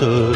তোর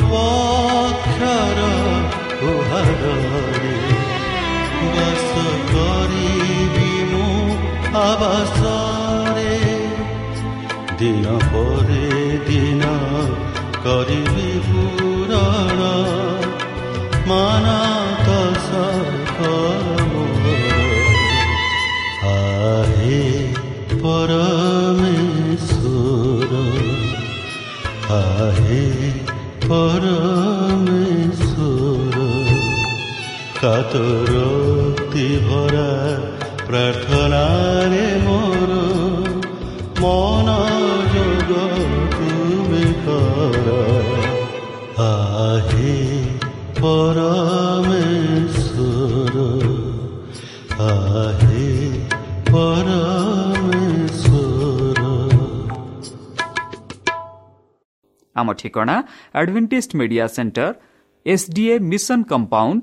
ତୁମ ପକ୍ଷର ଗୁହାରରେ ବାସ କରିବି ମୁଁ ଆବାସରେ ଦିନ ପରେ ଦିନ কাতরক্তি ভরা প্রার্থনারে মোর মন যোগ তুমি কর। আহে পরমেশ্বর আহে পরমেশ্বর। ଆମ ଠିକଣା Adventist Media Centre SDA mission compound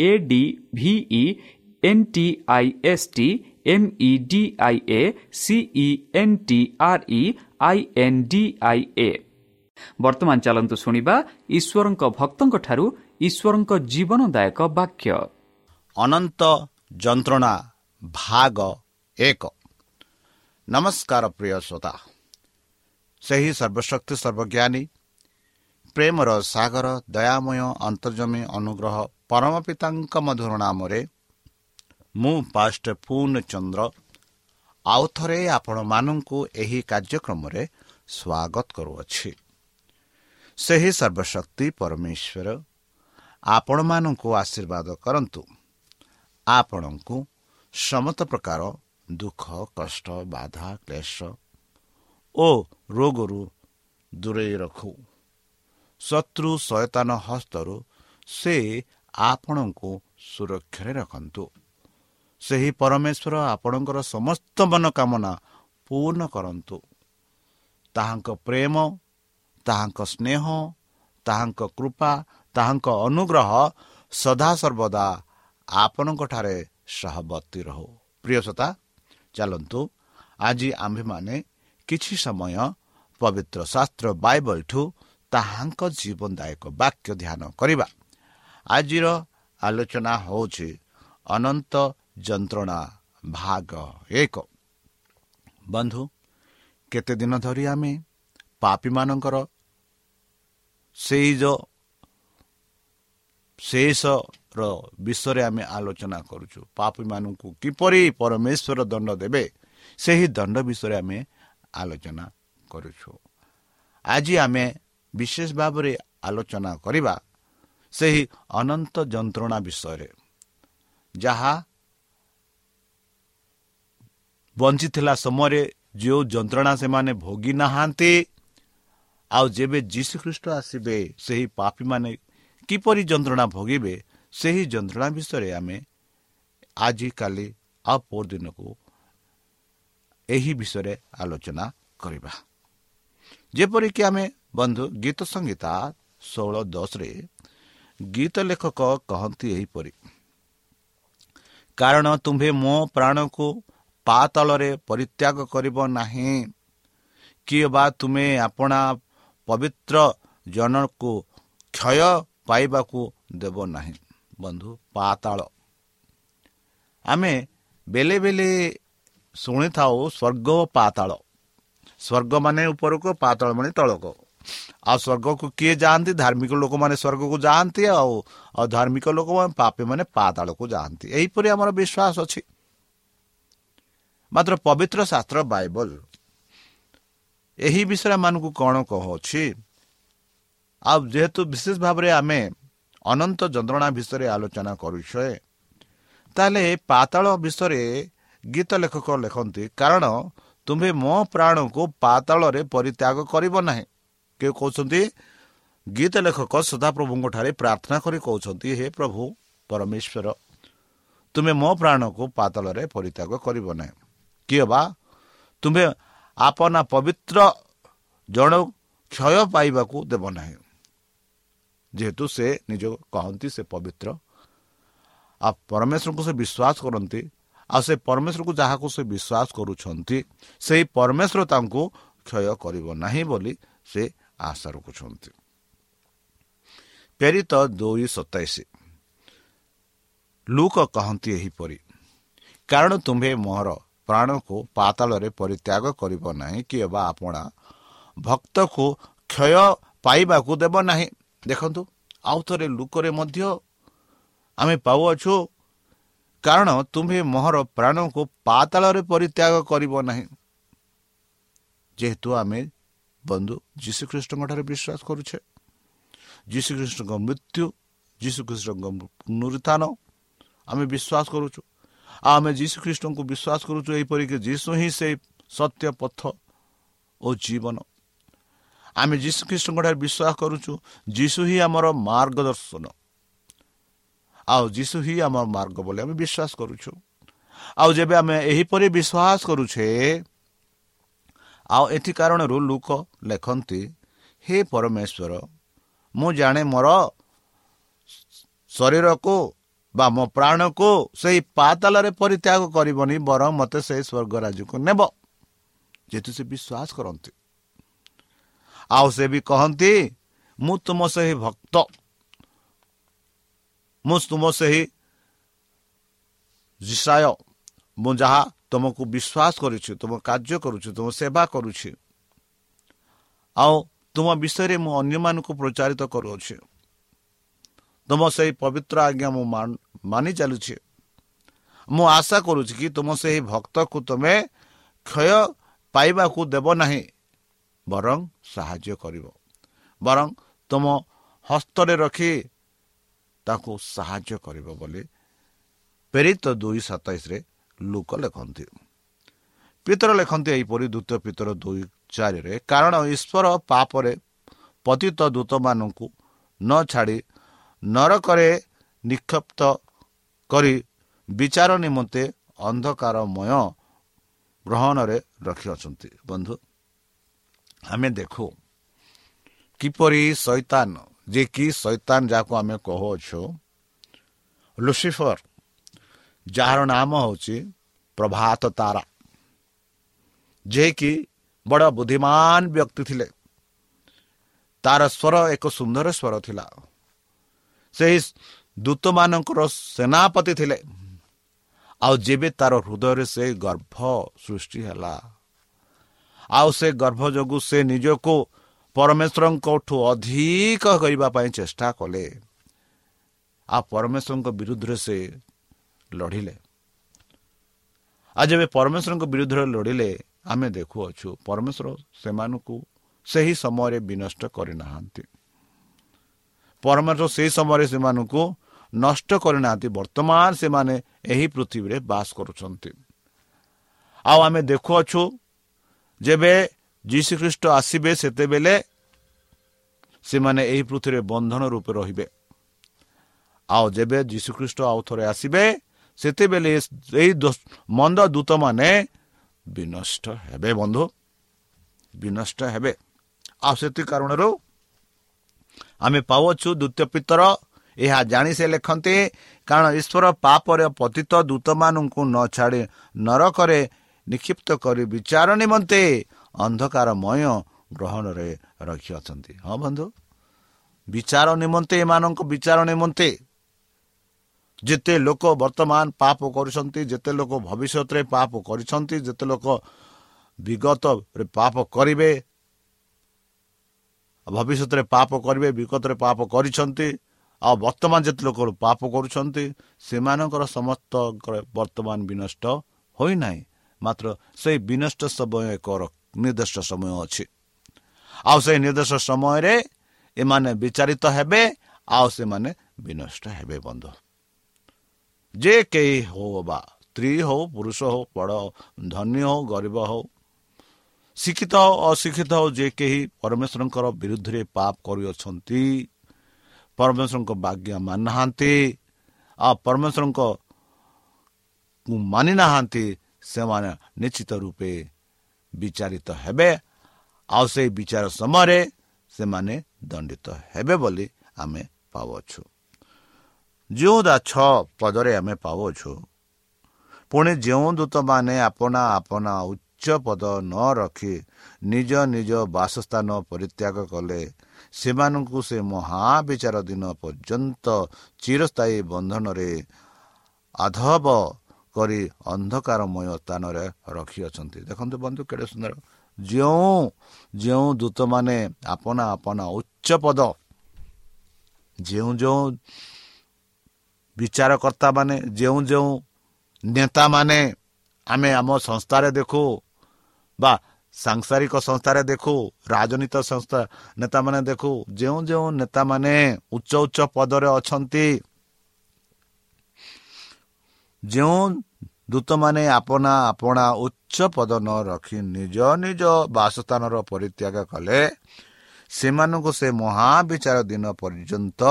A D V E N T I S T M E D I A C E N T R E I N D I A ବର୍ତ୍ତମାନ ଚାଲନ୍ତୁ ଶୁଣିବା ଈଶ୍ୱରଙ୍କ ଭକ୍ତଙ୍କଠାରୁ ଈଶ୍ୱରଙ୍କ ଜୀବନଦାୟକ ବାକ୍ୟ। ଅନନ୍ତ ଯନ୍ତ୍ରଣା ଭାଗ ଏକ। ନମସ୍କାର ପ୍ରିୟ ଶ୍ରୋତା। ସେହି ସର୍ବଶକ୍ତି ସର୍ବଜ୍ଞାନୀ ପ୍ରେମର ସାଗର ଦୟାମୟ ଅନ୍ତର୍ଜମୀ ଅନୁଗ୍ରହ ପରମ ପିତାଙ୍କ ମଧୁର ନାମରେ ମୁଁ ପାଷ୍ଟ ପୂର୍ଣ୍ଣ ଚନ୍ଦ୍ର ଆଉ ଥରେ ଆପଣମାନଙ୍କୁ ଏହି କାର୍ଯ୍ୟକ୍ରମରେ ସ୍ୱାଗତ କରୁଅଛି। ସେହି ସର୍ବଶକ୍ତି ପରମେଶ୍ୱର ଆପଣମାନଙ୍କୁ ଆଶୀର୍ବାଦ କରନ୍ତୁ। ଆପଣଙ୍କୁ ସମସ୍ତ ପ୍ରକାର ଦୁଃଖ କଷ୍ଟ ବାଧା କ୍ଲେଶ ଓ ରୋଗରୁ ଦୂରେଇ ରଖୁ। ଶତ୍ରୁ ସୟତାନ ହସ୍ତରୁ ସେ ଆପଣଙ୍କୁ ସୁରକ୍ଷାରେ ରଖନ୍ତୁ। ସେହି ପରମେଶ୍ୱର ଆପଣଙ୍କର ସମସ୍ତ ମନୋକାମନା ପୂର୍ଣ୍ଣ କରନ୍ତୁ। ତାହାଙ୍କ ପ୍ରେମ ତାହାଙ୍କ ସ୍ନେହ ତାହାଙ୍କ କୃପା ତାହାଙ୍କ ଅନୁଗ୍ରହ ସଦାସର୍ବଦା ଆପଣଙ୍କଠାରେ ସହବର୍ତ୍ତୀ ରହୁ। ପ୍ରିୟସତା ଚାଲନ୍ତୁ। ଆଜି ଆମ୍ଭେମାନେ କିଛି ସମୟ ପବିତ୍ର ଶାସ୍ତ୍ର ବାଇବଲଠୁ ତାହାଙ୍କ ଜୀବନଦାୟକ ବାକ୍ୟ ଧ୍ୟାନ କରିବା। ଆଜିର ଆଲୋଚନା ହେଉଛି ଅନନ୍ତ ଯନ୍ତ୍ରଣା ଭାଗ ଏକ। ବନ୍ଧୁ କେତେ ଦିନ ଧରି ଆମେ ପାପୀମାନଙ୍କର ସେଇ ଶେଷର ବିଷୟରେ ଆମେ ଆଲୋଚନା କରୁଛୁ। ପାପୀମାନଙ୍କୁ କିପରି ପରମେଶ୍ୱର ଦଣ୍ଡ ଦେବେ ସେହି ଦଣ୍ଡ ବିଷୟରେ ଆମେ ଆଲୋଚନା କରୁଛୁ। ଆଜି ଆମେ ବିଶେଷ ଭାବରେ ଆଲୋଚନା କରିବା ସେହି ଅନନ୍ତ ଯନ୍ତ୍ରଣା ବିଷୟରେ ଯାହା ବଞ୍ଚିଥିଲା ସମୟରେ ଯେଉଁ ଯନ୍ତ୍ରଣା ସେମାନେ ଭୋଗି ନାହାନ୍ତି ଆଉ ଯେବେ ଯୀଶୁଖ୍ରୀଷ୍ଟ ଆସିବେ ସେହି ପାପୀମାନେ କିପରି ଯନ୍ତ୍ରଣା ଭୋଗିବେ ସେହି ଯନ୍ତ୍ରଣା ବିଷୟରେ ଆମେ ଆଜିକାଲି ଆଉ ପରଦିନକୁ ଏହି ବିଷୟରେ ଆଲୋଚନା କରିବା। ଯେପରିକି ଆମେ ବନ୍ଧୁ ଗୀତ ସଂହିତା ଷୋହଳ ଦଶରେ ଗୀତ ଲେଖକ କହନ୍ତି ଏହିପରି କାରଣ ତୁମ୍ଭେ ମୋ ପ୍ରାଣକୁ ପାତଳରେ ପରିତ୍ୟାଗ କରିବ ନାହିଁ। କିଏ ବା ତୁମେ ଆପଣା ପବିତ୍ର ଜଣକୁ କ୍ଷୟ ପାଇବାକୁ ଦେବ ନାହିଁ। ବନ୍ଧୁ ପାତାଳ ଆମେ ବେଲେ ବେଲେ ଶୁଣିଥାଉ ସ୍ୱର୍ଗ ପାତାଳ ସ୍ୱର୍ଗ ମାନେ ଉପରକୁ ପାତାଳ ମାନେ ତଳକୁ। ଆଉ ସ୍ୱର୍ଗକୁ କିଏ ଯାଆନ୍ତି? ଧାର୍ମିକ ଲୋକମାନେ ସ୍ୱର୍ଗକୁ ଯାଆନ୍ତି ଆଉ ଧାର୍ମିକ ଲୋକମାନେ ପାପୀ ମାନେ ପାତାଳକୁ ଯାଆନ୍ତି। ଏହିପରି ଆମର ବିଶ୍ୱାସ ଅଛି। ମାତ୍ର ପବିତ୍ର ଶାସ୍ତ୍ର ବାଇବଲ ଏହି ବିଷୟ ମାନଙ୍କୁ କ'ଣ କହୁଅଛି ଆଉ ଯେହେତୁ ବିଶେଷ ଭାବରେ ଆମେ ଅନନ୍ତ ଯନ୍ତ୍ରଣା ବିଷୟରେ ଆଲୋଚନା କରୁଛେ ତାହେଲେ ପାତାଳ ବିଷୟରେ ଗୀତ ଲେଖକ ଲେଖନ୍ତି କାରଣ ତୁମ୍ଭେ ମୋ ପ୍ରାଣକୁ ପାତାଳରେ ପରିତ୍ୟାଗ କରିବ ନାହିଁ। କେଉଁ କହୁଛନ୍ତି ଗୀତ ଲେଖକ ସଦାପ୍ରଭୁଙ୍କଠାରେ ପ୍ରାର୍ଥନା କରି କହୁଛନ୍ତି ହେ ପ୍ରଭୁ ପରମେଶ୍ୱର ତୁମେ ମୋ ପ୍ରାଣକୁ ପାତାଳରେ ପରିତ୍ୟାଗ କରିବ ନାହିଁ। କିଏ ବା? ତୁମ୍ଭେ ଆପନା ପବିତ୍ର ଜଣ କ୍ଷୟ ପାଇବାକୁ ଦେବ ନାହିଁ। ଯେହେତୁ ସେ ନିଜ କହନ୍ତି ସେ ପବିତ୍ର। ଆଉ ପରମେଶ୍ୱରଙ୍କୁ ସେ ବିଶ୍ୱାସ କରନ୍ତି ଆଉ ସେ ପରମେଶ୍ୱରକୁ ଯାହାକୁ ସେ ବିଶ୍ୱାସ କରୁଛନ୍ତି ସେହି ପରମେଶ୍ୱର ତାଙ୍କୁ କ୍ଷୟ କରିବ ନାହିଁ ବୋଲି ସେ ଆଶା ରଖୁଛନ୍ତି ପ୍ରେରିତ ଦୁଇ ସତାଇଶ ଲୁକ କହନ୍ତି ଏହିପରି କାରଣ ତୁମ୍ଭେ ମୋହର ପ୍ରାଣକୁ ପାତାଳରେ ପରିତ୍ୟାଗ କରିବ ନାହିଁ କିଏ ବା ଆପଣା ଭକ୍ତକୁ କ୍ଷୟ ପାଇବାକୁ ଦେବ ନାହିଁ ଦେଖନ୍ତୁ ଆଉ ଥରେ ଲୁକରେ ମଧ୍ୟ ଆମେ ପାଉଅଛୁ କାରଣ ତୁମ୍ଭେ ମୋହର ପ୍ରାଣକୁ ପାତାଳରେ ପରିତ୍ୟାଗ କରିବ ନାହିଁ ଯେହେତୁ ଆମେ ବନ୍ଧୁ ଯୀଶୁଖ୍ରୀଷ୍ଟଙ୍କଠାରେ ବିଶ୍ୱାସ କରୁଛେ ଯୀଶୁଖ୍ରୀଷ୍ଟଙ୍କ ମୃତ୍ୟୁ ଯୀଶୁଖ୍ରୀଷ୍ଟଙ୍କ ପୁନରୁତ୍ଥାନ ଆମେ ବିଶ୍ୱାସ କରୁଛୁ ଆଉ ଆମେ ଯୀଶୁଖ୍ରୀଷ୍ଟଙ୍କୁ ବିଶ୍ୱାସ କରୁଛୁ ଏହିପରିକି ଯୀଶୁ ହିଁ ସେ ସତ୍ୟ ପଥ ଓ ଜୀବନ ଆମେ ଯୀଶୁ ଖ୍ରୀଷ୍ଟଙ୍କଠାରେ ବିଶ୍ୱାସ କରୁଛୁ ଯୀଶୁ ହିଁ ଆମର ମାର୍ଗଦର୍ଶନ ଆଉ ଯୀଶୁ ହିଁ ଆମର ମାର୍ଗ ବୋଲି ଆମେ ବିଶ୍ୱାସ କରୁଛୁ ଆଉ ଯେବେ ଆମେ ଏହିପରି ବିଶ୍ୱାସ କରୁଛେ ଆଉ ଏଥି କାରଣରୁ ଲୋକ ଲେଖନ୍ତି ହେ ପରମେଶ୍ୱର ମୁଁ ଜାଣେ ମୋର ଶରୀରକୁ ବା ମୋ ପ୍ରାଣକୁ ସେହି ପାତାଲରେ ପରିତ୍ୟାଗ କରିବନି ବରଂ ମୋତେ ସେହି ସ୍ୱର୍ଗ ନେବ। ଯେହେତୁ ସେ ବିଶ୍ୱାସ କରନ୍ତି। ଆଉ ସେ ବି କହନ୍ତି ମୁଁ ତୁମ ସେହି ଭକ୍ତ। ମୁଁ ତୁମ ସେହି ଜିସାୟ। ମୁଁ ଯାହା ତୁମକୁ ବିଶ୍ୱାସ କରୁଛି ତୁମ କାର୍ଯ୍ୟ କରୁଛି ତୁମ ସେବା କରୁଛି। ଆଉ ତୁମ ବିଷୟରେ ମୁଁ ଅନ୍ୟମାନଙ୍କୁ ପ୍ରଚାରିତ କରୁଅଛି। ତୁମ ସେହି ପବିତ୍ର ଆଜ୍ଞା ମୁଁ ମାନି ଚାଲୁଛି। ମୁଁ ଆଶା କରୁଛି କି ତୁମ ସେହି ଭକ୍ତକୁ ତୁମେ କ୍ଷୟ ପାଇବାକୁ ଦେବ ନାହିଁ ବରଂ ସାହାଯ୍ୟ କରିବ। ବରଂ ତୁମ ହସ୍ତରେ ରଖି ତାକୁ ସାହାଯ୍ୟ କରିବ ବୋଲି ପ୍ରେରିତ ଦୁଇ ସତେଇଶରେ ଲୋକ ଲେଖନ୍ତି। ପିତର ଲେଖନ୍ତି ଏହିପରି ଦ୍ୱିତୀୟ ପିତର ଦୁଇ ଚାରିରେ କାରଣ ଈଶ୍ୱର ପାପରେ ପତିତ ଦୂତମାନଙ୍କୁ ନ ଛାଡ଼ି ନରକରେ ନିକ୍ଷପ୍ତ କରି ବିଚାର ନିମନ୍ତେ ଅନ୍ଧକାରମୟ ଗ୍ରହଣରେ ରଖିଅଛନ୍ତି। ବନ୍ଧୁ ଆମେ ଦେଖୁ କିପରି ଶୈତାନ ଯେ କି ଶୈତାନ ଯାହାକୁ ଆମେ କହୁଅଛୁ ଲୁସିଫର ଯାହାର ନାମ ହେଉଛି ପ୍ରଭାତ ତାରା। ଯିଏକି ବଡ଼ ବୁଦ୍ଧିମାନ ବ୍ୟକ୍ତି ଥିଲେ। ତାର ସ୍ୱର ଏକ ସୁନ୍ଦର ସ୍ୱର ଥିଲା। ସେହି ଦୂତମାନଙ୍କର ସେନାପତି ଥିଲେ। ଆଉ ଯେବେ ତାର ହୃଦୟରେ ସେ ଗର୍ଭ ସୃଷ୍ଟି ହେଲା ଆଉ ସେ ଗର୍ଭ ଯୋଗୁଁ ସେ ନିଜକୁ ପରମେଶ୍ୱରଙ୍କଠୁ ଅଧିକ କରିବା ପାଇଁ ଚେଷ୍ଟା କଲେ ଆଉ ପରମେଶ୍ୱରଙ୍କ ବିରୁଦ୍ଧରେ ସେ ଲଢ଼ିଲେ ଆଉ ଯେବେ ପରମେଶ୍ୱରଙ୍କ ବିରୁଦ୍ଧରେ ଲଢ଼ିଲେ ଆମେ ଦେଖୁଅଛୁ ପରମେଶ୍ୱର ସେମାନଙ୍କୁ ସେହି ସମୟରେ ବିନଷ୍ଟ କରିନାହାନ୍ତି। ପରମେଶ୍ୱର ସେହି ସମୟରେ ସେମାନଙ୍କୁ ନଷ୍ଟ କରିନାହାନ୍ତି ବର୍ତ୍ତମାନ ସେମାନେ ଏହି ପୃଥିବୀରେ ବାସ କରୁଛନ୍ତି। ଆଉ ଆମେ ଦେଖୁଅଛୁ ଯେବେ ଯୀଶୁଖ୍ରୀଷ୍ଟ ଆସିବେ ସେତେବେଳେ ସେମାନେ ଏହି ପୃଥିବୀରେ ବନ୍ଧନ ରୂପେ ରହିବେ। ଆଉ ଯେବେ ଯୀଶୁଖ୍ରୀଷ୍ଟ ଆଉ ଥରେ ଆସିବେ ସେତେବେଳେ ଏହି ମନ୍ଦ ଦୂତମାନେ ବିନଷ୍ଟ ହେବେ ବନ୍ଧୁ ବିନଷ୍ଟ ହେବେ। ଆଉ ସେଥି କାରଣରୁ ଆମେ ପାଉଛୁ ଦ୍ୱିତୀୟ ପିତର ଏହା ଜାଣି ସେ ଲେଖନ୍ତି କାରଣ ଈଶ୍ୱର ପାପରେ ପତିତ ଦୂତମାନଙ୍କୁ ନ ଛାଡ଼ି ନରକରେ ନିକ୍ଷିପ୍ତ କରି ବିଚାର ନିମନ୍ତେ ଅନ୍ଧକାରମୟ ଗ୍ରହଣରେ ରଖିଅଛନ୍ତି। ହଁ ବନ୍ଧୁ ବିଚାର ନିମନ୍ତେ ଏମାନଙ୍କ ବିଚାର ନିମନ୍ତେ ଯେତେ ଲୋକ ବର୍ତ୍ତମାନ ପାପ କରୁଛନ୍ତି ଯେତେ ଲୋକ ଭବିଷ୍ୟତରେ ପାପ କରିଛନ୍ତି ଯେତେ ଲୋକ ବିଗତରେ ପାପ କରିବେ ଭବିଷ୍ୟତରେ ପାପ କରିବେ ବିଗତରେ ପାପ କରିଛନ୍ତି ଆଉ ବର୍ତ୍ତମାନ ଯେତେ ଲୋକ ପାପ କରୁଛନ୍ତି ସେମାନଙ୍କର ସମସ୍ତଙ୍କର ବର୍ତ୍ତମାନ ବିନଷ୍ଟ ହୋଇନାହିଁ। ମାତ୍ର ସେଇ ବିନଷ୍ଟ ସମୟ ଏକ ନିର୍ଦ୍ଦିଷ୍ଟ ସମୟ ଅଛି। ଆଉ ସେଇ ନିର୍ଦ୍ଦିଷ୍ଟ ସମୟରେ ଏମାନେ ବିଚାରିତ ହେବେ ଆଉ ସେମାନେ ବିନଷ୍ଟ ହେବେ ବନ୍ଧୁ। ଯେ କେହି ହଉ ବା ସ୍ତ୍ରୀ ହଉ ପୁରୁଷ ହଉ ବଡ଼ ଧନୀ ହଉ ଗରିବ ହଉ ଶିକ୍ଷିତ ହଉ ଅଶିକ୍ଷିତ ହଉ ଯେ କେହି ପରମେଶ୍ୱରଙ୍କର ବିରୁଦ୍ଧରେ ପାପ କରିଅଛନ୍ତି ପରମେଶ୍ୱରଙ୍କ ବାଜ୍ଞା ମାନୁନାହାନ୍ତି ଆଉ ପରମେଶ୍ୱରଙ୍କ ମାନି ନାହାନ୍ତି ସେମାନେ ନିଶ୍ଚିତ ରୂପେ ବିଚାରିତ ହେବେ ଆଉ ସେଇ ବିଚାର ସମୟରେ ସେମାନେ ଦଣ୍ଡିତ ହେବେ ବୋଲି ଆମେ ପାଉଅଛୁ। ଯେଉଁଟା ଛଅ ପଦରେ ଆମେ ପାଉଅଛୁ ପୁଣି ଯେଉଁ ଦୂତମାନେ ଆପଣା ଆପଣା ଉଚ୍ଚ ପଦ ନ ରଖି ନିଜ ନିଜ ବାସସ୍ଥାନ ପରିତ୍ୟାଗ କଲେ ସେମାନଙ୍କୁ ସେ ମହାବିଚାର ଦିନ ପର୍ଯ୍ୟନ୍ତ ଚିରସ୍ଥାୟୀ ବନ୍ଧନରେ ଆଧବ କରି ଅନ୍ଧକାରମୟ ସ୍ଥାନରେ ରଖିଅଛନ୍ତି। ଦେଖନ୍ତୁ ବନ୍ଧୁ କେଡ଼େ ସୁନ୍ଦର। ଯେଉଁ ଯେଉଁ ଦୂତମାନେ ଆପଣା ଆପଣା ଉଚ୍ଚ ପଦ ଯେଉଁ ଯେଉଁ ବିଚାରକର୍ତ୍ତା ମାନେ ଯେଉଁ ଯେଉଁ ନେତାମାନେ ଆମେ ଆମ ସଂସ୍ଥାରେ ଦେଖୁ ବା ସାଂସାରିକ ସଂସ୍ଥାରେ ଦେଖୁ ରାଜନୀତି ସଂସ୍ଥା ନେତାମାନେ ଦେଖୁ ଯେଉଁ ଯେଉଁ ନେତାମାନେ ଉଚ୍ଚ ଉଚ୍ଚ ପଦରେ ଅଛନ୍ତି ଯେଉଁ ଦୂତମାନେ ଆପଣା ଆପଣା ଉଚ୍ଚ ପଦ ନ ରଖି ନିଜ ନିଜ ବାସସ୍ଥାନର ପରିତ୍ୟାଗ କଲେ ସେମାନଙ୍କୁ ସେ ମହାବିଚାର ଦିନ ପର୍ଯ୍ୟନ୍ତ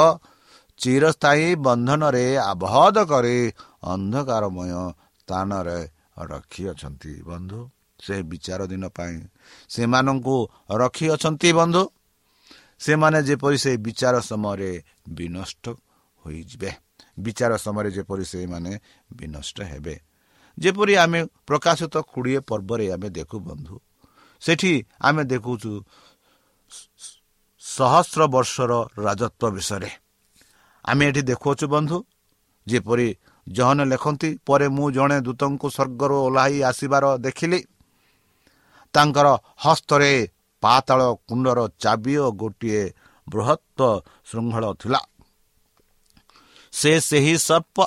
ଚିରସ୍ଥାୟୀ ବନ୍ଧନରେ ଆବଦ୍ଧ କରି ଅନ୍ଧକାରମୟ ସ୍ଥାନରେ ରଖିଅଛନ୍ତି ବନ୍ଧୁ। ସେ ବିଚାର ଦିନ ପାଇଁ ସେମାନଙ୍କୁ ରଖିଅଛନ୍ତି ବନ୍ଧୁ। ସେମାନେ ଯେପରି ସେ ବିଚାର ସମୟରେ ବିନଷ୍ଟ ହୋଇଯିବେ ବିଚାର ସମୟରେ ଯେପରି ସେମାନେ ବିନଷ୍ଟ ହେବେ। ଯେପରି ଆମେ ପ୍ରକାଶିତ କୋଡ଼ିଏ ପର୍ବରେ ଆମେ ଦେଖୁ ବନ୍ଧୁ ସେଠି ଆମେ ଦେଖୁଛୁ ସହସ୍ର ବର୍ଷର ରାଜତ୍ୱ ବିଷୟରେ। ଆମେ ଏଠି ଦେଖୁଅଛୁ ବନ୍ଧୁ ଯେପରି ଜହନ ଲେଖନ୍ତି ପରେ ମୁଁ ଜଣେ ଦୂତଙ୍କୁ ସ୍ୱର୍ଗରୁ ଓହ୍ଲାଇ ଆସିବାର ଦେଖିଲି। ତାଙ୍କର ହସ୍ତରେ ପାତାଳ କୁଣ୍ଡର ଚାବି ଓ ଗୋଟିଏ ବୃହତ୍ତ ଶୃଙ୍ଖଳ ଥିଲା। ସେ ସେହି ସର୍ପ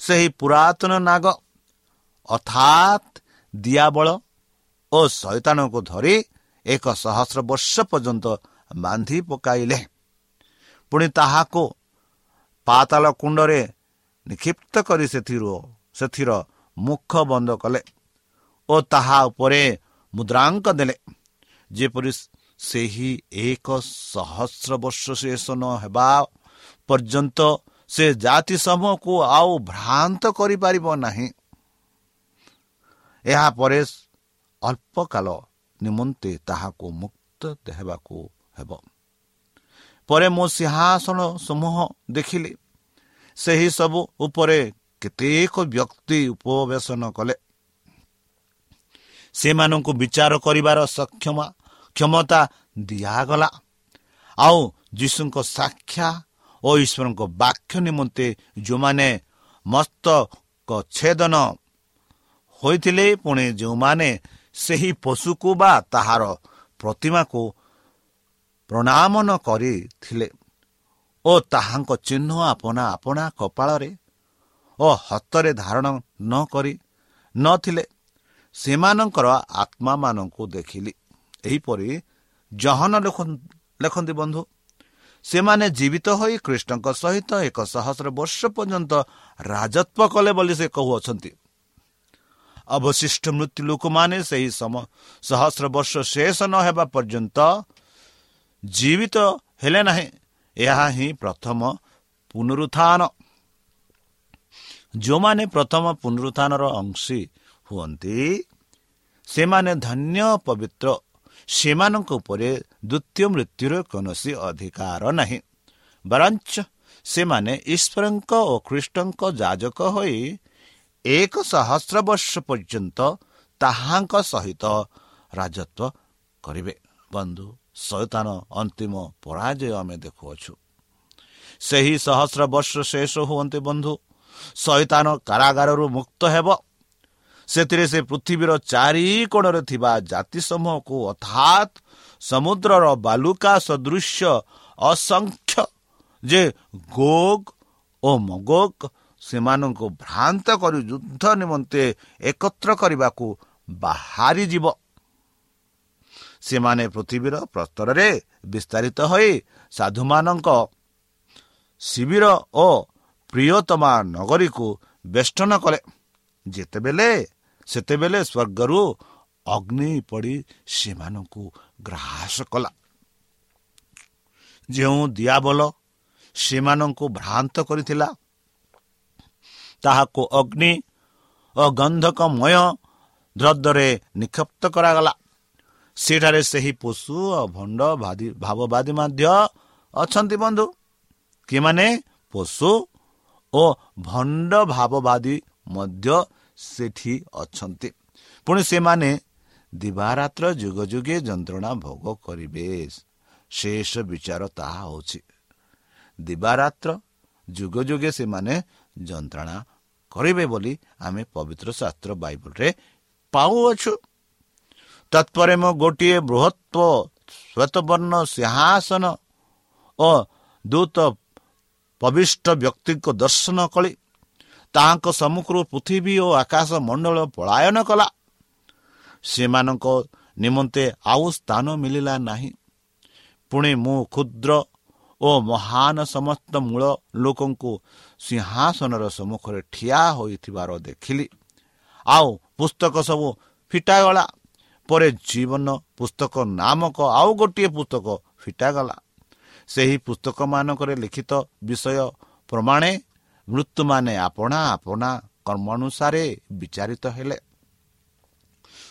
ସେହି ପୁରାତନ ନାଗ ଅର୍ଥାତ୍ ଦିଆବଳ ଓ ଶୈତାନକୁ ଧରି ଏକ ସହସ୍ର ବର୍ଷ ପର୍ଯ୍ୟନ୍ତ ବାନ୍ଧି ପକାଇଲେ। ପୁଣି ତାହାକୁ ପାତାଳ କୁଣ୍ଡରେ ନିକ୍ଷିପ୍ତ କରି ସେଥିରୁ ସେଥିର ମୁଖ ବନ୍ଦ କଲେ ଓ ତାହା ଉପରେ ମୁଦ୍ରାଙ୍କ ଦେଲେ। ଯେପରି ସେହି ଏକ ସହସ୍ର ବର୍ଷ ଶେଷ ନ ହେବା ପର୍ଯ୍ୟନ୍ତ ସେ ଜାତି ସମୂହକୁ ଆଉ ଭ୍ରାନ୍ତ କରିପାରିବ ନାହିଁ। ଏହାପରେ ଅଳ୍ପ କାଳ ନିମନ୍ତେ ତାହାକୁ ମୁକ୍ତ ହେବାକୁ ହେବ। ପରେ ମୁଁ ସିଂହାସନ ସମୂହ ଦେଖିଲି। ସେହି ସବୁ ଉପରେ କେତେକ ବ୍ୟକ୍ତି ଉପବେଶନ କଲେ। ସେମାନଙ୍କୁ ବିଚାର କରିବାର ସକ୍ଷମ କ୍ଷମତା ଦିଆଗଲା। ଆଉ ଯୀଶୁଙ୍କ ସାକ୍ଷା ଓ ଈଶ୍ୱରଙ୍କ ବାକ୍ୟ ନିମନ୍ତେ ଯେଉଁମାନେ ମସ୍ତକ ଛେଦନ ହୋଇଥିଲେ ପୁଣି ଯେଉଁମାନେ ସେହି ପଶୁକୁ ବା ତାହାର ପ୍ରତିମାକୁ ପ୍ରଣାମନ କରିଥିଲେ ଓ ତାହାଙ୍କ ଚିହ୍ନ ଆପଣା ଆପଣା କପାଳରେ ଓ ହସ୍ତରେ ଧାରଣ ନ କରି ନଥିଲେ ସେମାନଙ୍କର ଆତ୍ମାମାନଙ୍କୁ ଦେଖିଲି। ଏହିପରି ଜହନ ଲେଖନ୍ତି ବନ୍ଧୁ ସେମାନେ ଜୀବିତ ହୋଇ କୃଷ୍ଣଙ୍କ ସହିତ ଏକ ସହସ୍ର ବର୍ଷ ପର୍ଯ୍ୟନ୍ତ ରାଜତ୍ୱ କଲେ ବୋଲି ସେ କହୁଅଛନ୍ତି। ଅବଶିଷ୍ଟ ମୃତ୍ୟୁ ଲୋକମାନେ ସେହି ସହସ୍ର ବର୍ଷ ଶେଷ ନ ହେବା ପର୍ଯ୍ୟନ୍ତ ଜୀବିତ ହେଲେ ନାହିଁ। ଏହା ହିଁ ପ୍ରଥମ ପୁନରୁତ୍ଥାନ। ଯେଉଁମାନେ ପ୍ରଥମ ପୁନରୁତ୍ଥାନର ଅଂଶୀ ହୁଅନ୍ତି ସେମାନେ ଧନ୍ୟ ପବିତ୍ର। ସେମାନଙ୍କ ଉପରେ ଦ୍ୱିତୀୟ ମୃତ୍ୟୁର କୌଣସି ଅଧିକାର ନାହିଁ। ବରଞ୍ଚ ସେମାନେ ଈଶ୍ୱରଙ୍କ ଓ ଖ୍ରୀଷ୍ଟଙ୍କ ଯାଜକ ହୋଇ ଏକ ସହସ୍ର ବର୍ଷ ପର୍ଯ୍ୟନ୍ତ ତାହାଙ୍କ ସହିତ ରାଜତ୍ୱ କରିବେ। ବନ୍ଧୁ ଶୈତାନ ଅନ୍ତିମ ପରାଜୟ ଆମେ ଦେଖୁଅଛୁ। ସେହି ସହସ୍ର ବର୍ଷ ଶେଷ ହୁଅନ୍ତି ବନ୍ଧୁ ଶୈତାନ କାରାଗାରରୁ ମୁକ୍ତ ହେବ। ସେଥିରେ ସେ ପୃଥିବୀର ଚାରି କୋଣରେ ଥିବା ଜାତି ସମୂହକୁ ଅର୍ଥାତ୍ ସମୁଦ୍ରର ବାଲୁକା ସଦୃଶ୍ୟ ଅସଂଖ୍ୟ ଯେ ଗୋଗ ଓ ମଗୋଗ ସେମାନଙ୍କୁ ଭ୍ରାନ୍ତ କରି ଯୁଦ୍ଧ ନିମନ୍ତେ ଏକତ୍ର କରିବାକୁ ବାହାରିଯିବ। ସେମାନେ ପୃଥିବୀର ପ୍ରସ୍ତରରେ ବିସ୍ତାରିତ ହୋଇ ସାଧୁମାନଙ୍କ ଶିବିର ଓ ପ୍ରିୟତମା ନଗରୀକୁ ବେଷ୍ଟନ କଲେ। ଯେତେବେଳେ ସେତେବେଳେ ସ୍ୱର୍ଗରୁ ଅଗ୍ନି ପଡ଼ି ସେମାନଙ୍କୁ ଗ୍ରାସ କଲା। ଯେଉଁ ଦିଆବଲ ସେମାନଙ୍କୁ ଭ୍ରାନ୍ତ କରିଥିଲା ତାହାକୁ ଅଗ୍ନି ଓ ଗନ୍ଧକମୟ ଦ୍ରଦ୍ରରେ ନିକ୍ଷପ୍ତ କରାଗଲା। ସେଠାରେ ସେହି ପଶୁ ଓ ଭଣ୍ଡ ଭାବବାଦୀ ମଧ୍ୟ ଅଛନ୍ତି ବନ୍ଧୁ। କିମାନେ ପଶୁ ଓ ଭଣ୍ଡ ଭାବବାଦୀ ମଧ୍ୟ ସେଠି ଅଛନ୍ତି। ପୁଣି ସେମାନେ ଦିବାରାତ୍ର ଯୁଗ ଯୁଗେ ଯନ୍ତ୍ରଣା ଭୋଗ କରିବେ। ଶେଷ ବିଚାର ତାହା ହେଉଛି। ଦିବାରାତ୍ର ଯୁଗ ଯୁଗେ ସେମାନେ ଯନ୍ତ୍ରଣା କରିବେ ବୋଲି ଆମେ ପବିତ୍ର ଶାସ୍ତ୍ର ବାଇବଲରେ ପାଉଅଛୁ। ତତ୍ପରେ ମୁଁ ଗୋଟିଏ ବୃହତ୍ଵ ଶ୍ୱେତବର୍ଣ୍ଣ ସିଂହାସନ ଓ ଦୂତ ପବିଷ୍ଟ ବ୍ୟକ୍ତିଙ୍କ ଦର୍ଶନ କଲି ତାହାଙ୍କ ସମ୍ମୁଖରୁ ପୃଥିବୀ ଓ ଆକାଶ ମଣ୍ଡଳ ପଳାୟନ କଲା। ସେମାନଙ୍କ ନିମନ୍ତେ ଆଉ ସ୍ଥାନ ମିଳିଲା ନାହିଁ। ପୁଣି ମୁଁ କ୍ଷୁଦ୍ର ଓ ମହାନ ସମସ୍ତ ମୂଳ ଲୋକଙ୍କୁ ସିଂହାସନର ସମ୍ମୁଖରେ ଠିଆ ହୋଇଥିବାର ଦେଖିଲି। ଆଉ ପୁସ୍ତକ ସବୁ ଫିଟାଗଲା। ପରେ ଜୀବନ ପୁସ୍ତକ ନାମକ ଆଉ ଗୋଟିଏ ପୁସ୍ତକ ଫିଟାଗଲା। ସେହି ପୁସ୍ତକମାନଙ୍କରେ ଲିଖିତ ବିଷୟ ପ୍ରମାଣେ ମୃତ୍ୟୁମାନେ ଆପଣା ଆପଣା କର୍ମ ଅନୁସାରେ ବିଚାରିତ ହେଲେ।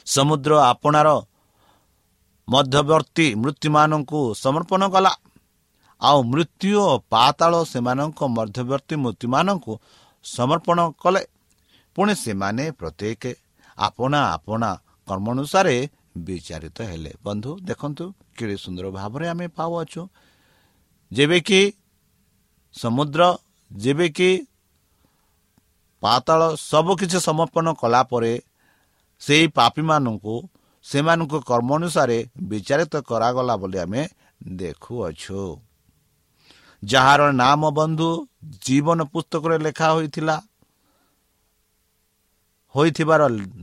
ସମୁଦ୍ର ଆପଣାର ମଧ୍ୟବର୍ତ୍ତୀ ମୃତ୍ୟୁମାନଙ୍କୁ ସମର୍ପଣ କଲା। ଆଉ ମୃତ୍ୟୁ ଓ ପାତାଳ ସେମାନଙ୍କ ମଧ୍ୟବର୍ତ୍ତୀ ମୃତ୍ୟୁମାନଙ୍କୁ ସମର୍ପଣ କଲେ। ପୁଣି ସେମାନେ ପ୍ରତ୍ୟେକ ଆପଣା ଆପଣା କର୍ମ ଅନୁସାରେ ବିଚାରିତ ହେଲେ। ବନ୍ଧୁ ଦେଖନ୍ତୁ କେଡ଼େ ସୁନ୍ଦର ଭାବରେ ଆମେ ପାଉଅଛୁ। ଯେବେ କି ସମୁଦ୍ର ଯେବେ କି ପାତାଳ ସବୁକିଛି ସମର୍ପଣ କଲା ପରେ ସେହି ପାପୀମାନଙ୍କୁ ସେମାନଙ୍କ କର୍ମ ଅନୁସାରେ ବିଚାରିତ କରାଗଲା ବୋଲି ଆମେ ଦେଖୁଅଛୁ। ଯାହାର ନାମ ବନ୍ଧୁ ଜୀବନ ପୁସ୍ତକରେ ଲେଖା ହୋଇଥିଲା ହୋଇଥିବାର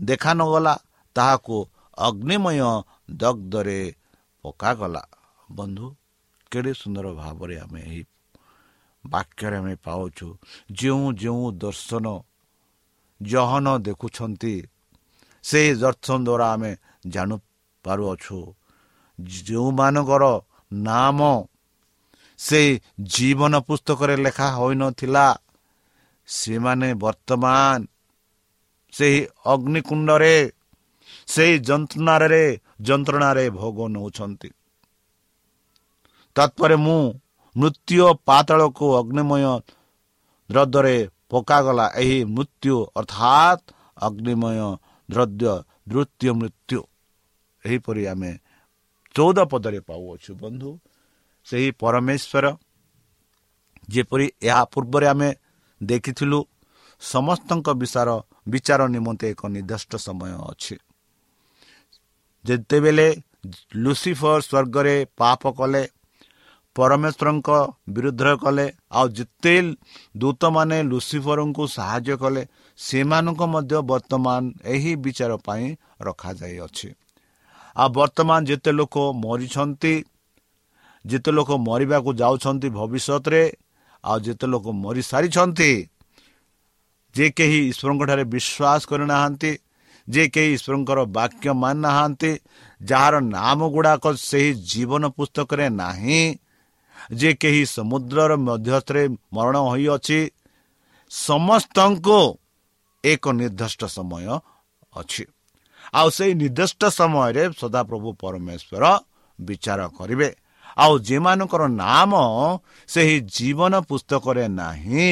ଦେଖା ନଗଲା ତାହାକୁ ଅଗ୍ନିମୟ ଦଗ୍ଧରେ ପକାଗଲା। ବନ୍ଧୁ କେଡ଼େ ସୁନ୍ଦର ଭାବରେ ଆମେ ଏହି ବାକ୍ୟରେ ଆମେ ପାଉଛୁ। ଯେଉଁ ଯେଉଁ ଦର୍ଶନ ଜହନ ଦେଖୁଛନ୍ତି ସେହି ଦର୍ଶନ ଦ୍ୱାରା ଆମେ ଜାଣିପାରୁଅଛୁ ଯେଉଁମାନଙ୍କର ନାମ ସେ ଜୀବନ ପୁସ୍ତକରେ ଲେଖା ହୋଇନଥିଲା ସେମାନେ ବର୍ତ୍ତମାନ ସେହି ଅଗ୍ନିକୁଣ୍ଡରେ ସେହି ଯନ୍ତ୍ରଣାରେ ଯନ୍ତ୍ରଣାରେ ଭୋଗ ନେଉଛନ୍ତି। ତତ୍ପରେ ମୁଁ ମୃତ୍ୟୁ ପାତଳକୁ ଅଗ୍ନିମୟ ଦ୍ରବ୍ୟରେ ପକାଗଲା। ଏହି ମୃତ୍ୟୁ ଅର୍ଥାତ୍ ଅଗ୍ନିମୟ ଦ୍ରବ୍ୟ ଦ୍ରୁତ୍ୟ ମୃତ୍ୟୁ। ଏହିପରି ଆମେ ଚଉଦ ପଦରେ ପାଉଅଛୁ ବନ୍ଧୁ। ସେହି ପରମେଶ୍ୱର ଯେପରି ଏହା ପୂର୍ବରେ ଆମେ ଦେଖିଥିଲୁ ସମସ୍ତଙ୍କ ବିଚାର ବିଚାର ନିମନ୍ତେ ଏକ ନିର୍ଦ୍ଦିଷ୍ଟ ସମୟ ଅଛି। ଯେତେବେଳେ ଲୁସିଫର ସ୍ୱର୍ଗରେ ପାପ କଲେ ପରମେଶ୍ୱରଙ୍କ ବିରୁଦ୍ଧରେ କଲେ ଆଉ ଯେତେ ଦୂତମାନେ ଲୁସିଫରଙ୍କୁ ସାହାଯ୍ୟ କଲେ ସେମାନଙ୍କୁ ମଧ୍ୟ ବର୍ତ୍ତମାନ ଏହି ବିଚାର ପାଇଁ ରଖାଯାଇଅଛି। ଆଉ ବର୍ତ୍ତମାନ ଯେତେ ଲୋକ ମରିଛନ୍ତି ଯେତେ ଲୋକ ମରିବାକୁ ଯାଉଛନ୍ତି ଭବିଷ୍ୟତରେ ଆଉ ଯେତେ ଲୋକ ମରିସାରିଛନ୍ତି ଯେ କେହି ଈଶ୍ୱରଙ୍କଠାରେ ବିଶ୍ୱାସ କରିନାହାନ୍ତି ଯେ କେହି ଈଶ୍ୱରଙ୍କର ବାକ୍ୟ ମାନ ନାହାନ୍ତି ଯାହାର ନାମ ଗୁଡ଼ାକ ସେହି ଜୀବନ ପୁସ୍ତକରେ ନାହିଁ ଯେ କେହି ସମୁଦ୍ରର ମଧ୍ୟସ୍ଥରେ ମରଣ ହୋଇଅଛି ସମସ୍ତଙ୍କୁ ଏକ ନିର୍ଦ୍ଦିଷ୍ଟ ସମୟ ଅଛି। ଆଉ ସେହି ନିର୍ଦ୍ଦିଷ୍ଟ ସମୟରେ ସଦାପ୍ରଭୁ ପରମେଶ୍ୱର ବିଚାର କରିବେ। ଆଉ ଯେମାନଙ୍କର ନାମ ସେହି ଜୀବନ ପୁସ୍ତକରେ ନାହିଁ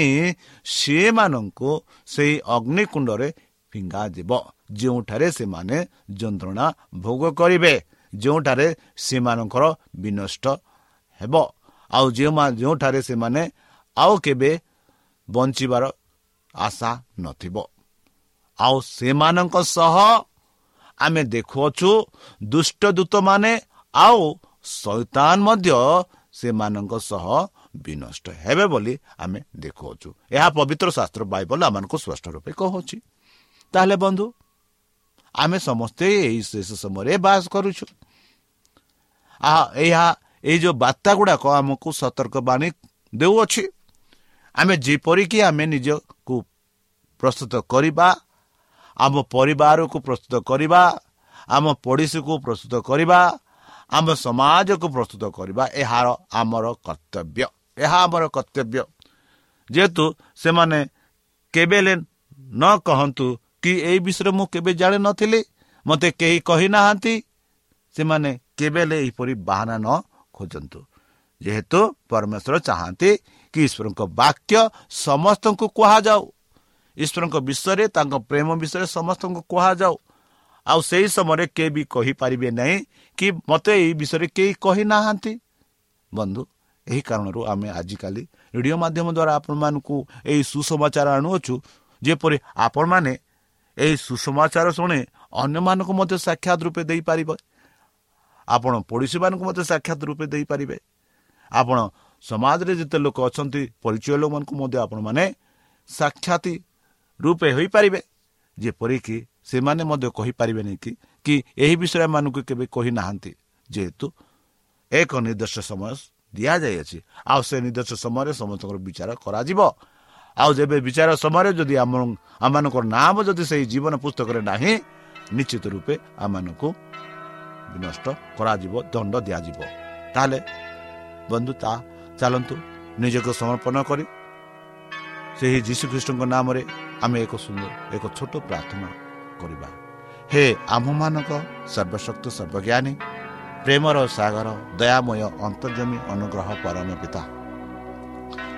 ସେମାନଙ୍କୁ ସେହି ଅଗ୍ନିକୁଣ୍ଡରେ ଫିଙ୍ଗାଯିବ। ଯେଉଁଠାରେ ସେମାନେ ଯନ୍ତ୍ରଣା ଭୋଗ କରିବେ ଯେଉଁଠାରେ ସେମାନଙ୍କର ବିନଷ୍ଟ ହେବ। ଆଉ ଯେଉଁ ଯେଉଁଠାରେ ସେମାନେ ଆଉ କେବେ ବଞ୍ଚିବାର ଆଶା ନଥିବ। ଆଉ ସେମାନଙ୍କ ସହ ଆମେ ଦେଖୁଅଛୁ ଦୁଷ୍ଟ ଦୂତମାନେ ଆଉ ଶୈତାନ ମଧ୍ୟ ସେମାନଙ୍କ ସହ ବିନଷ୍ଟ ହେବେ ବୋଲି ଆମେ ଦେଖୁଅଛୁ। ଏହା ପବିତ୍ର ଶାସ୍ତ୍ର ବାଇବଲ ଆମମାନଙ୍କୁ ସ୍ପଷ୍ଟ ରୂପେ କହୁଛି। ତାହେଲେ ବନ୍ଧୁ ଆମେ ସମସ୍ତେ ଏହି ଶେଷ ସମୟରେ ବାସ କରୁଛୁ। ଏହା ଏଇ ଯେଉଁ ବାର୍ତ୍ତା ଗୁଡ଼ାକ ଆମକୁ ସତର୍କବାଣୀ ଦେଉଅଛି। ଆମେ ଯେପରିକି ଆମେ ନିଜକୁ ପ୍ରସ୍ତୁତ କରିବା ଆମ ପରିବାରକୁ ପ୍ରସ୍ତୁତ କରିବା ଆମ ପଡ଼ିଶୀକୁ ପ୍ରସ୍ତୁତ କରିବା ଆମ ସମାଜକୁ ପ୍ରସ୍ତୁତ କରିବା ଏହାର ଆମର କର୍ତ୍ତବ୍ୟ। ଏହା ଆମର କର୍ତ୍ତବ୍ୟ। ଯେହେତୁ ସେମାନେ କେବେ ନ କହନ୍ତୁ କି ଏଇ ବିଷୟରେ ମୁଁ କେବେ ଜାଣିନଥିଲି ମୋତେ କେହି କହିନାହାନ୍ତି ସେମାନେ କେବେ ହେଲେ ଏହିପରି ବାହାନା ନ ଖୋଜନ୍ତୁ। ଯେହେତୁ ପରମେଶ୍ୱର ଚାହାନ୍ତି କି ଈଶ୍ୱରଙ୍କ ବାକ୍ୟ ସମସ୍ତଙ୍କୁ କୁହାଯାଉ। ଈଶ୍ୱରଙ୍କ ବିଷୟରେ ତାଙ୍କ ପ୍ରେମ ବିଷୟରେ ସମସ୍ତଙ୍କୁ କୁହାଯାଉ। ଆଉ ସେହି ସମୟରେ କେହି ବି କହିପାରିବେ ନାହିଁ କି ମୋତେ ଏହି ବିଷୟରେ କେହି କହିନାହାନ୍ତି। ବନ୍ଧୁ ଏହି କାରଣରୁ ଆମେ ଆଜିକାଲି ରେଡ଼ିଓ ମାଧ୍ୟମ ଦ୍ୱାରା ଆପଣମାନଙ୍କୁ ଏହି ସୁସମାଚାର ଆଣୁଅଛୁ ଯେପରି ଆପଣମାନେ ଏହି ସୁସମାଚାର ଶୁଣି ଅନ୍ୟମାନଙ୍କୁ ମଧ୍ୟ ସାକ୍ଷାତ ରୂପେ ଦେଇପାରିବେ ଆପଣ ପଡ଼ୋଶୀମାନଙ୍କୁ ମଧ୍ୟ ସାକ୍ଷାତ ରୂପେ ଦେଇପାରିବେ ଆପଣ ସମାଜରେ ଯେତେ ଲୋକ ଅଛନ୍ତି ପରିଚୟ ଲୋକମାନଙ୍କୁ ମଧ୍ୟ ଆପଣମାନେ ସାକ୍ଷାତ ରୂପେ ହୋଇପାରିବେ। ଯେପରିକି ସେମାନେ ମଧ୍ୟ କହିପାରିବେନି କି କି ଏହି ବିଷୟ ଏମାନଙ୍କୁ କେବେ କହିନାହାନ୍ତି। ଯେହେତୁ ଏକ ନିର୍ଦ୍ଦିଷ୍ଟ ସମୟ ଦିଆଯାଇଅଛି। ଆଉ ସେ ନିର୍ଦ୍ଦିଷ୍ଟ ସମୟରେ ସମସ୍ତଙ୍କର ବିଚାର କରାଯିବ। ଆଉ ଯେବେ ବିଚାର ସମୟରେ ଯଦି ଆମ ଆମମାନଙ୍କର ନାମ ଯଦି ସେହି ଜୀବନ ପୁସ୍ତକରେ ନାହିଁ ନିଶ୍ଚିତ ରୂପେ ଆମମାନଙ୍କୁ ବିନଷ୍ଟ କରାଯିବ ଦଣ୍ଡ ଦିଆଯିବ। ତାହେଲେ ବନ୍ଧୁ ତା ଚାଲନ୍ତୁ ନିଜକୁ ସମର୍ପଣ କରି ସେହି ଯୀଶୁଖ୍ରୀଷ୍ଟଙ୍କ ନାମରେ ଆମେ ଏକ ସୁନ୍ଦର ଏକ ଛୋଟ ପ୍ରାର୍ଥନା କରିବା। ହେ ଆମ୍ଭମାନଙ୍କ ସର୍ବଶକ୍ତି ସର୍ବଜ୍ଞାନୀ ପ୍ରେମର ସାଗର ଦୟାମୟ ଅନ୍ତର୍ଜମୀ ଅନୁଗ୍ରହ ପରମ ପିତା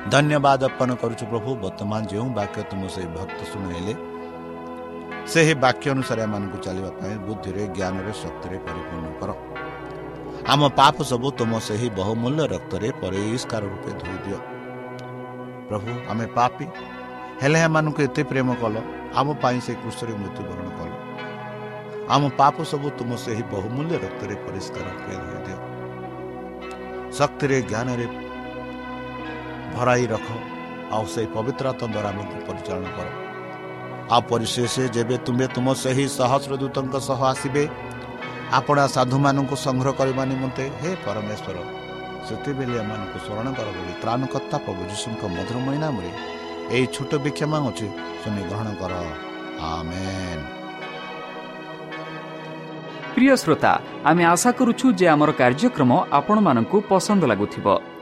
ଧନ୍ୟବାଦ ଅର୍ପଣ କରୁଛୁ ପ୍ରଭୁ ବର୍ତ୍ତମାନ ଯେଉଁ ବାକ୍ୟ ତୁମ ସେହି ଭକ୍ତ ଶୁଣାଇଲେ ସେହି ବାକ୍ୟ ଅନୁସାରେ ଏମାନଙ୍କୁ ଚାଲିବା ପାଇଁ ବୁଦ୍ଧିରେ ଜ୍ଞାନରେ ଶକ୍ତିରେ ପରିପୂର୍ଣ୍ଣ କର ଆମ ପାପ ସବୁ ତୁମ ସେହି ବହୁମୂଲ୍ୟ ରକ୍ତରେ ପରିଷ୍କାର ରୂପେ ଧୋଇ ଦିଅ ପ୍ରଭୁ ଆମେ ପାପି ହେଲେ ଏମାନଙ୍କୁ ଏତେ ପ୍ରେମ କଲ ଆମ ପାଇଁ ସେ କୃଷରେ ମୃତ୍ୟୁବରଣ କଲ ଆମ ପାପ ସବୁ ତୁମ ସେହି ବହୁମୂଲ୍ୟ ରକ୍ତରେ ପରିଷ୍କାର ରୂପେ ଧୋଇ ଦିଅ ଶକ୍ତିରେ ଜ୍ଞାନରେ ଭରାଇ ରଖ। ଆଉ ସେହି ପବିତ୍ରତା ଦ୍ୱାରା ଆମକୁ ପରିଚାଳନା କର। ଆପରି ପରିଶେଷ ଯେବେ ତୁମେ ତୁମ ସେହି ସହସ୍ରଦୂତଙ୍କ ସହ ଆସିବେ ଆପଣା ସାଧୁମାନଙ୍କୁ ସଂଗ୍ରହ କରିବା ନିମନ୍ତେ ହେ ପରମେଶ୍ୱର ସେତେବେଳେ ଏମାନଙ୍କୁ ସ୍ମରଣ କର ବୋଲି ତ୍ରାଣକର୍ତ୍ତା ପ୍ରଭୁ ଯୀଶୁଙ୍କ ମଧୁରମୟ ନାମରେ ଏହି ଛୋଟ ଭିକ୍ଷା ମାଗୁଛି ଶୁଣି ଗ୍ରହଣ କର। ପ୍ରିୟ ଶ୍ରୋତା ଆମେ ଆଶା କରୁଛୁ ଯେ ଆମର କାର୍ଯ୍ୟକ୍ରମ ଆପଣମାନଙ୍କୁ ପସନ୍ଦ ଲାଗୁଥିବ।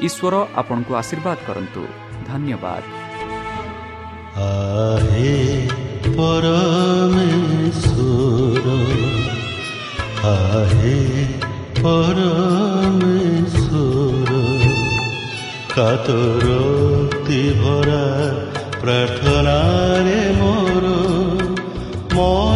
ଈଶ୍ୱର ଆପଣଙ୍କୁ ଆଶୀର୍ବାଦ କରନ୍ତୁ। ଧନ୍ୟବାଦ। কাতরক্তি ভরা প্রার্থনারে মোর মন